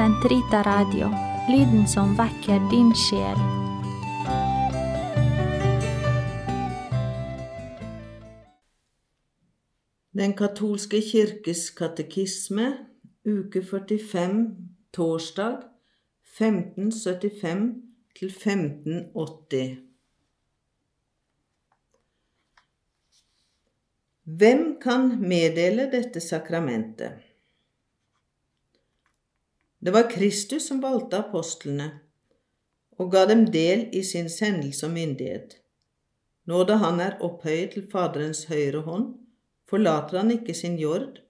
Sentrita Radio, lyden som vekker din sjel. Den katolske kirkes katekisme, uke 45, torsdag 1575 til 1580. Hvem kan meddele dette sakramentet? Det var Kristus som valgte apostlene og ga dem del i sin sendelse og myndighet. Nå da han er opphøyet til Faderens høyre hånd, forlater han ikke sin jord,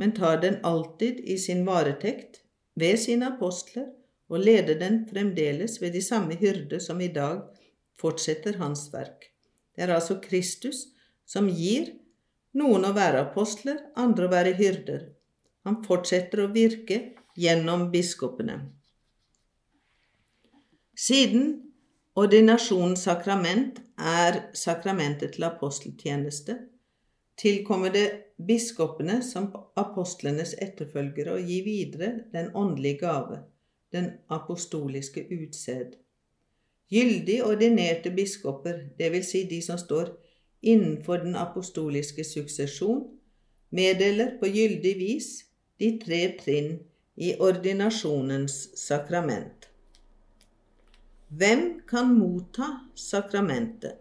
men tar den alltid i sin varetekt ved sine apostler og leder den fremdeles ved de samme hyrde som i dag fortsetter hans verk. Det er altså Kristus som gir noen å være apostler, andre å være hyrder. Han fortsetter å virke gjennom biskopene. Siden ordinasjonens sakrament er sakramentet til aposteltjeneste, tilkommer det biskopene som apostlenes etterfølgere å gi videre den åndelige gave, den apostoliske utsed. Gyldig ordinerte biskoper, dvs. Si de som står innenfor den apostoliske suksesjon, meddeler på gyldig vis de tre trinn i ordinasjonens sakrament. Hvem kan motta sakramentet?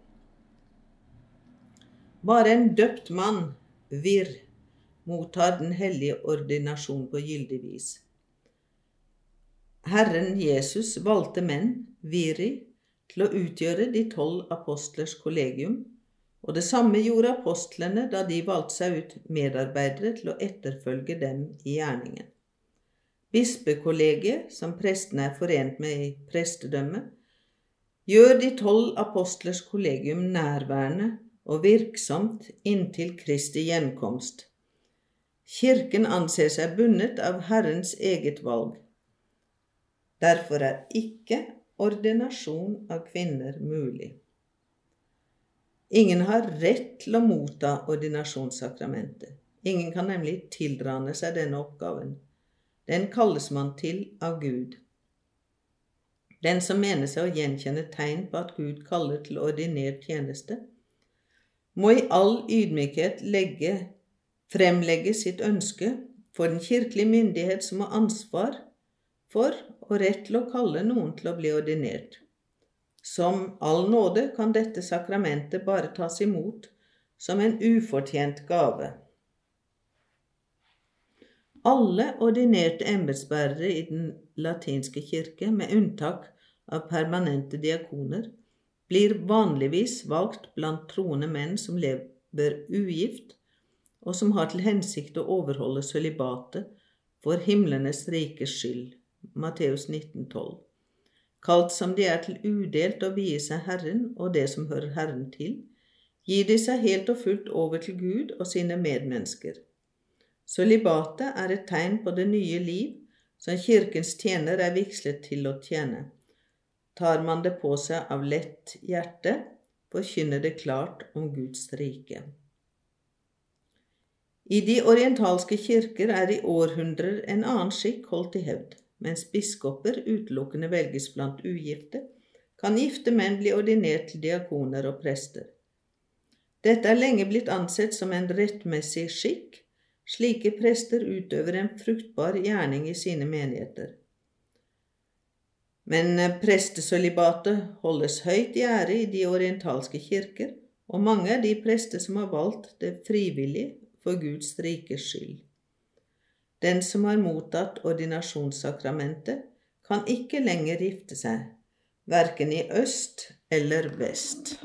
Bare en døpt mann, virr, mottar den hellige ordinasjon på gyldig vis. Herren Jesus valgte menn, viri, til å utgjøre de tolv apostlers kollegium, og det samme gjorde apostlene da de valgte seg ut medarbeidere til å etterfølge dem i gjerningen. Bispekollegiet, som prestene er forent med i prestedømmet, gjør de tolv apostlers kollegium nærværende og virksomt inntil Kristi gjenkomst. Kirken anser seg bundet av Herrens eget valg. Derfor er ikke ordinasjon av kvinner mulig. Ingen har rett til å motta ordinasjonssakramentet. Ingen kan nemlig tilrane seg denne oppgaven. Den kalles man til av Gud. Den som mener seg å gjenkjenne tegn på at Gud kaller til ordinert tjeneste, må i all ydmykhet legge, fremlegge sitt ønske for den kirkelige myndighet som har ansvar for og rett til å kalle noen til å bli ordinert. Som all nåde kan dette sakramentet bare tas imot som en ufortjent gave. Alle ordinerte embetsbærere i Den latinske kirke, med unntak av permanente diakoner, blir vanligvis valgt blant troende menn som lever ugift, og som har til hensikt å overholde sølibatet for himlenes rikes skyld. Matteus 1912. Kalt som de er til udelt å vie seg Herren og det som hører Herren til, gir de seg helt og fullt over til Gud og sine medmennesker. Sølibatet er et tegn på det nye liv som Kirkens tjener er vigslet til å tjene. Tar man det på seg av lett hjerte, forkynner det klart om Guds rike. I de orientalske kirker er i århundrer en annen skikk holdt i hevd. Mens biskoper utelukkende velges blant ugifte, kan gifte menn bli ordinert til diakoner og prester. Dette er lenge blitt ansett som en rettmessig skikk. Slike prester utøver en fruktbar gjerning i sine menigheter. Men prestesølibatet holdes høyt i ære i de orientalske kirker, og mange er de prester som har valgt det frivillig for Guds rikes skyld. Den som har mottatt ordinasjonssakramentet, kan ikke lenger gifte seg, verken i øst eller vest.